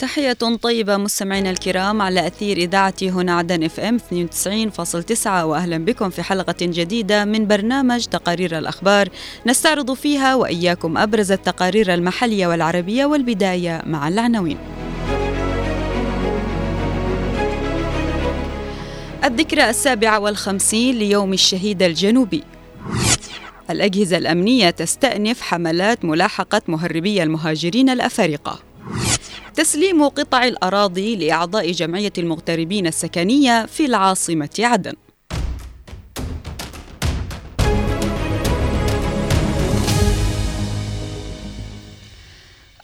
تحية طيبة مستمعينا الكرام على أثير إذاعة هنا عدن إف إم 92.9 وأهلا بكم في حلقة جديدة من برنامج تقارير الأخبار. نستعرض فيها وإياكم أبرز التقارير المحلية والعربية والبداية مع العناوين. الذكرى السابعة والخمسين ليوم الشهيد الجنوبي. الأجهزة الأمنية تستأنف حملات ملاحقة مهربي المهاجرين الأفارقة. تسليم قطع الأراضي لأعضاء جمعية المغتربين السكنية في العاصمة عدن.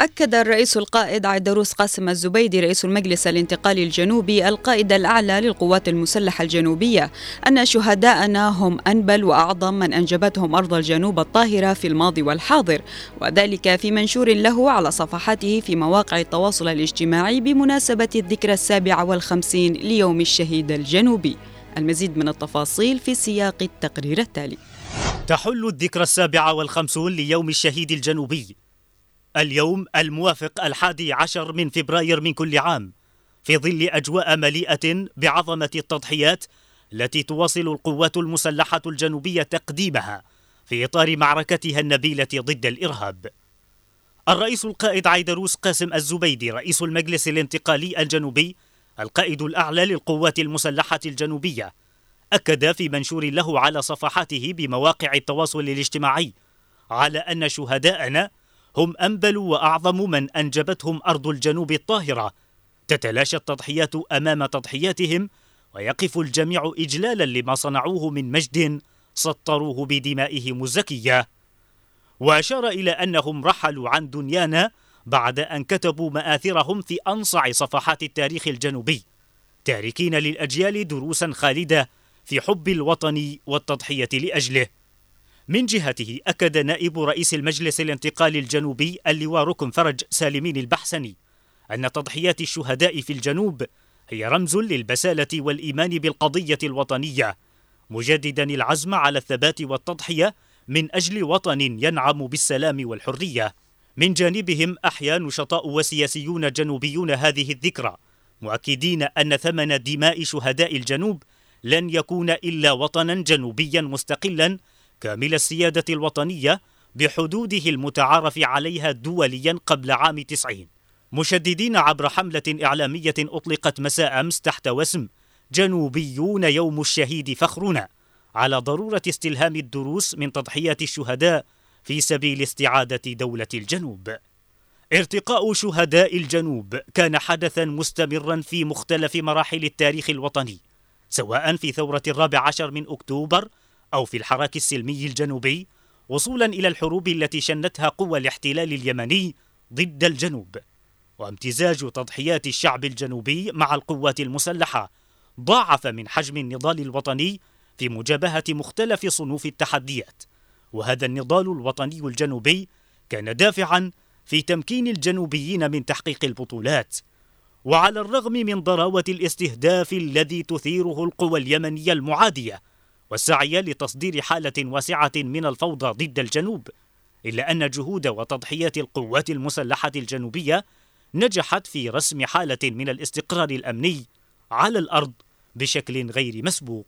أكد الرئيس القائد عيدروس قاسم الزبيدي رئيس المجلس الانتقالي الجنوبي القائد الأعلى للقوات المسلحة الجنوبية أن شهداءنا هم أنبل وأعظم من أنجبتهم أرض الجنوب الطاهرة في الماضي والحاضر وذلك في منشور له على صفحاته في مواقع التواصل الاجتماعي بمناسبة الذكرى السابعة والخمسين ليوم الشهيد الجنوبي. المزيد من التفاصيل في سياق التقرير التالي. تحل الذكرى السابعة والخمسون ليوم الشهيد الجنوبي. اليوم الموافق الحادي عشر من فبراير من كل عام في ظل أجواء مليئة بعظمة التضحيات التي تواصل القوات المسلحة الجنوبية تقديمها في إطار معركتها النبيلة ضد الإرهاب. الرئيس القائد عيدروس قاسم الزبيدي رئيس المجلس الانتقالي الجنوبي القائد الأعلى للقوات المسلحة الجنوبية أكد في منشور له على صفحاته بمواقع التواصل الاجتماعي على أن شهداءنا هم أنبل وأعظم من أنجبتهم أرض الجنوب الطاهرة. تتلاشى التضحيات أمام تضحياتهم ويقف الجميع إجلالا لما صنعوه من مجد سطروه بدمائهم الزكية. وأشار إلى أنهم رحلوا عن دنيانا بعد أن كتبوا مآثرهم في أنصع صفحات التاريخ الجنوبي. تاركين للأجيال دروسا خالدة في حب الوطن والتضحية لأجله. من جهته أكد نائب رئيس المجلس الانتقالي الجنوبي اللواء ركن فرج سالمين البحسني أن تضحيات الشهداء في الجنوب هي رمز للبسالة والإيمان بالقضية الوطنية مجددا العزم على الثبات والتضحية من أجل وطن ينعم بالسلام والحرية. من جانبهم أحيا نشطاء وسياسيون جنوبيون هذه الذكرى مؤكدين أن ثمن دماء شهداء الجنوب لن يكون إلا وطنا جنوبيا مستقلا كامل السيادة الوطنية بحدوده المتعارف عليها دوليا قبل عام تسعين. مشددين عبر حملة إعلامية أطلقت مساء أمس تحت وسم جنوبيون يوم الشهيد فخرنا على ضرورة استلهام الدروس من تضحيات الشهداء في سبيل استعادة دولة الجنوب. ارتقاء شهداء الجنوب كان حدثا مستمرا في مختلف مراحل التاريخ الوطني سواء في ثورة الرابع عشر من أكتوبر أو في الحراك السلمي الجنوبي وصولا إلى الحروب التي شنتها قوى الاحتلال اليمني ضد الجنوب. وامتزاج تضحيات الشعب الجنوبي مع القوات المسلحة ضاعف من حجم النضال الوطني في مجابهة مختلف صنوف التحديات. وهذا النضال الوطني الجنوبي كان دافعا في تمكين الجنوبيين من تحقيق البطولات. وعلى الرغم من ضراوة الاستهداف الذي تثيره القوى اليمنية المعادية والسعي لتصدير حالة واسعة من الفوضى ضد الجنوب إلا أن جهود وتضحيات القوات المسلحة الجنوبية نجحت في رسم حالة من الاستقرار الأمني على الأرض بشكل غير مسبوق.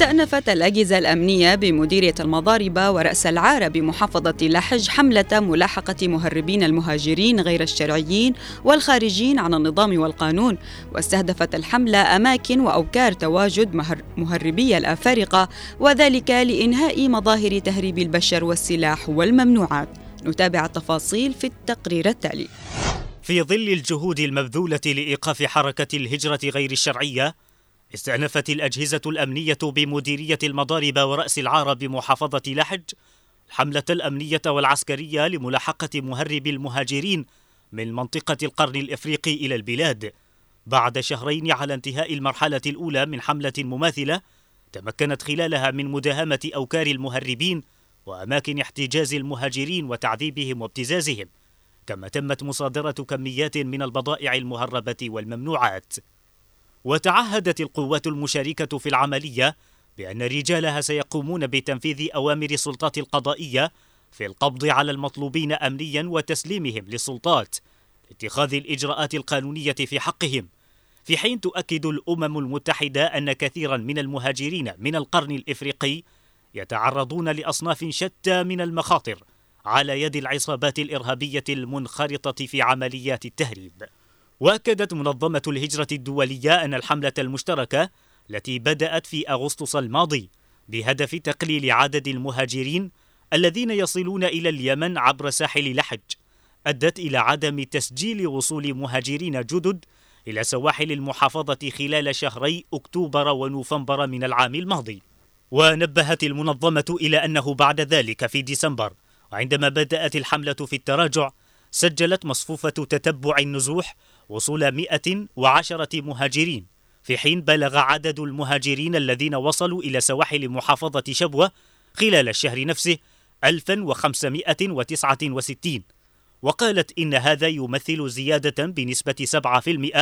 استأنفت الأجهزة الأمنية بمديرية المضاربة ورأس العارة بمحافظة لحج حملة ملاحقة مهربين المهاجرين غير الشرعيين والخارجين عن النظام والقانون. واستهدفت الحملة أماكن وأوكار تواجد مهربي الأفارقة وذلك لإنهاء مظاهر تهريب البشر والسلاح والممنوعات. نتابع التفاصيل في التقرير التالي. في ظل الجهود المبذولة لإيقاف حركة الهجرة غير الشرعية استأنفت الأجهزة الأمنية بمديرية المضارب ورأس العار بمحافظة لحج الحملة الأمنية والعسكرية لملاحقة مهرب المهاجرين من منطقة القرن الإفريقي إلى البلاد. بعد شهرين على انتهاء المرحلة الأولى من حملة مماثلة تمكنت خلالها من مداهمة أوكار المهربين وأماكن احتجاز المهاجرين وتعذيبهم وابتزازهم كما تمت مصادرة كميات من البضائع المهربة والممنوعات. وتعهدت القوات المشاركة في العملية بأن رجالها سيقومون بتنفيذ أوامر السلطات القضائية في القبض على المطلوبين أمنيا وتسليمهم للسلطات لاتخاذ الإجراءات القانونية في حقهم في حين تؤكد الأمم المتحدة أن كثيرا من المهاجرين من القرن الإفريقي يتعرضون لأصناف شتى من المخاطر على يد العصابات الإرهابية المنخرطة في عمليات التهريب. وأكدت منظمة الهجرة الدولية أن الحملة المشتركة التي بدأت في أغسطس الماضي بهدف تقليل عدد المهاجرين الذين يصلون إلى اليمن عبر ساحل لحج أدت إلى عدم تسجيل وصول مهاجرين جدد إلى سواحل المحافظة خلال شهري أكتوبر ونوفمبر من العام الماضي. ونبهت المنظمة إلى أنه بعد ذلك في ديسمبر وعندما بدأت الحملة في التراجع سجلت مصفوفة تتبع النزوح وصول 110 مهاجرين في حين بلغ عدد المهاجرين الذين وصلوا إلى سواحل محافظة شبوة خلال الشهر نفسه 1569 وقالت إن هذا يمثل زيادة بنسبة 7%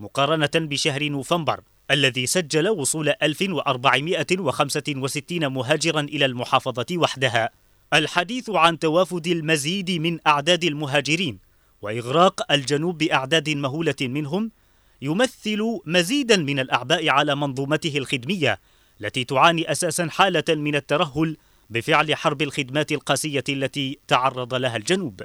مقارنة بشهر نوفمبر الذي سجل وصول 1465 مهاجرا إلى المحافظة وحدها. الحديث عن توافد المزيد من أعداد المهاجرين وإغراق الجنوب بأعداد مهولة منهم يمثل مزيدا من الأعباء على منظومته الخدمية التي تعاني أساسا حالة من الترهل بفعل حرب الخدمات القاسية التي تعرض لها الجنوب.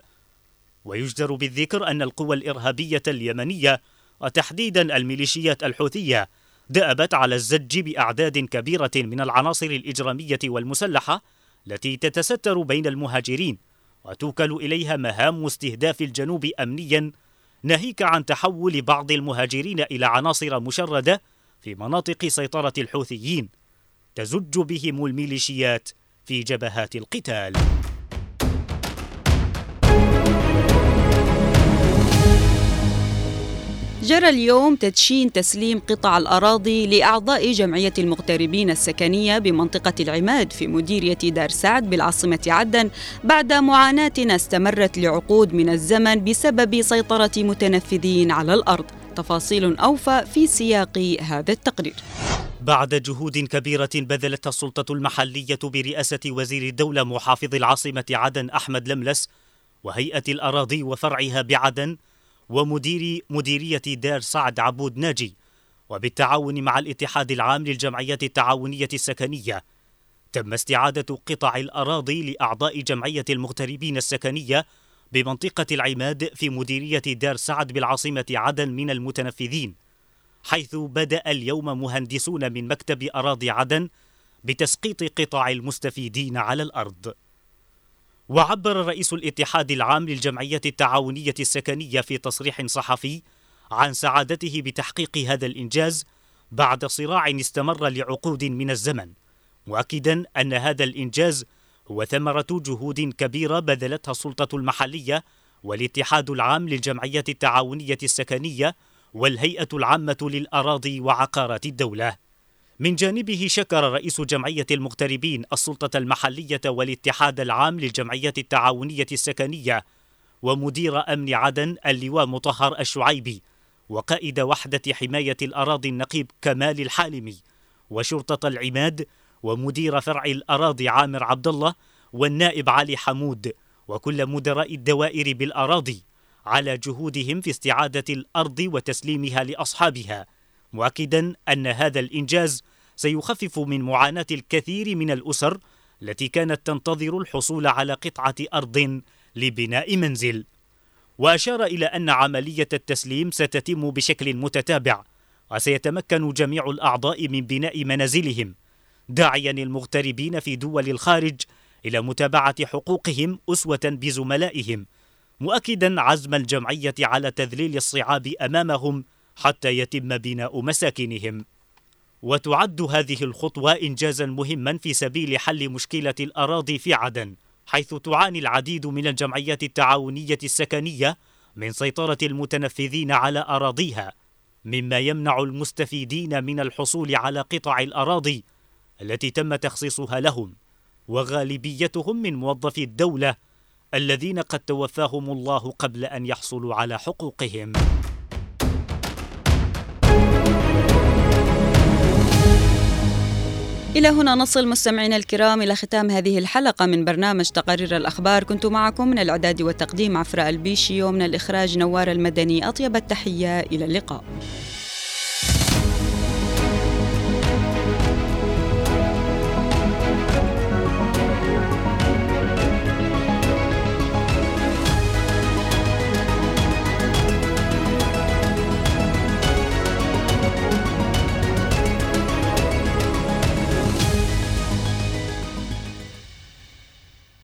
ويجدر بالذكر أن القوى الإرهابية اليمنية وتحديدا الميليشيات الحوثية دأبت على الزج بأعداد كبيرة من العناصر الإجرامية والمسلحة التي تتستر بين المهاجرين وتوكل إليها مهام استهداف الجنوب أمنيا ناهيك عن تحول بعض المهاجرين إلى عناصر مشردة في مناطق سيطرة الحوثيين تزج بهم الميليشيات في جبهات القتال. جرى اليوم تدشين تسليم قطع الأراضي لأعضاء جمعية المغتربين السكنية بمنطقة العماد في مديرية دار سعد بالعاصمة عدن بعد معاناة استمرت لعقود من الزمن بسبب سيطرة متنفذين على الأرض. تفاصيل أوفى في سياق هذا التقرير. بعد جهود كبيرة بذلتها السلطة المحلية برئاسة وزير الدولة محافظ العاصمة عدن أحمد لملس وهيئة الأراضي وفرعها بعدن ومدير مديرية دار سعد عبود ناجي وبالتعاون مع الاتحاد العام للجمعيات التعاونية السكنية تم استعادة قطع الأراضي لأعضاء جمعية المغتربين السكنية بمنطقة العماد في مديرية دار سعد بالعاصمة عدن من المتنفذين حيث بدأ اليوم مهندسون من مكتب أراضي عدن بتسقيط قطع المستفيدين على الأرض. وعبر رئيس الاتحاد العام للجمعية التعاونية السكنية في تصريح صحفي عن سعادته بتحقيق هذا الإنجاز بعد صراع استمر لعقود من الزمن مؤكدا أن هذا الإنجاز هو ثمرة جهود كبيرة بذلتها السلطة المحلية والاتحاد العام للجمعيات التعاونية السكنية والهيئة العامة للأراضي وعقارات الدولة. من جانبه شكر رئيس جمعية المغتربين السلطة المحلية والاتحاد العام للجمعيات التعاونية السكنية ومدير أمن عدن اللواء مطهر الشعيبي وقائد وحدة حماية الأراضي النقيب كمال الحالمي وشرطة العماد ومدير فرع الأراضي عامر عبد الله والنائب علي حمود وكل مدراء الدوائر بالأراضي على جهودهم في استعادة الأرض وتسليمها لأصحابها. مؤكدا أن هذا الإنجاز سيخفف من معاناة الكثير من الأسر التي كانت تنتظر الحصول على قطعة أرض لبناء منزل. وأشار إلى أن عملية التسليم ستتم بشكل متتابع وسيتمكن جميع الأعضاء من بناء منازلهم داعيا المغتربين في دول الخارج إلى متابعة حقوقهم أسوة بزملائهم مؤكدا عزم الجمعية على تذليل الصعاب أمامهم حتى يتم بناء مساكنهم. وتعد هذه الخطوة إنجازا مهما في سبيل حل مشكلة الأراضي في عدن حيث تعاني العديد من الجمعيات التعاونية السكنية من سيطرة المتنفذين على أراضيها مما يمنع المستفيدين من الحصول على قطع الأراضي التي تم تخصيصها لهم وغالبيتهم من موظفي الدولة الذين قد توفاهم الله قبل أن يحصلوا على حقوقهم. إلى هنا نصل مستمعينا الكرام إلى ختام هذه الحلقة من برنامج تقارير الأخبار. كنت معكم من الإعداد والتقديم عفراء البيشي ومن الإخراج نوار المدني. أطيب التحية إلى اللقاء.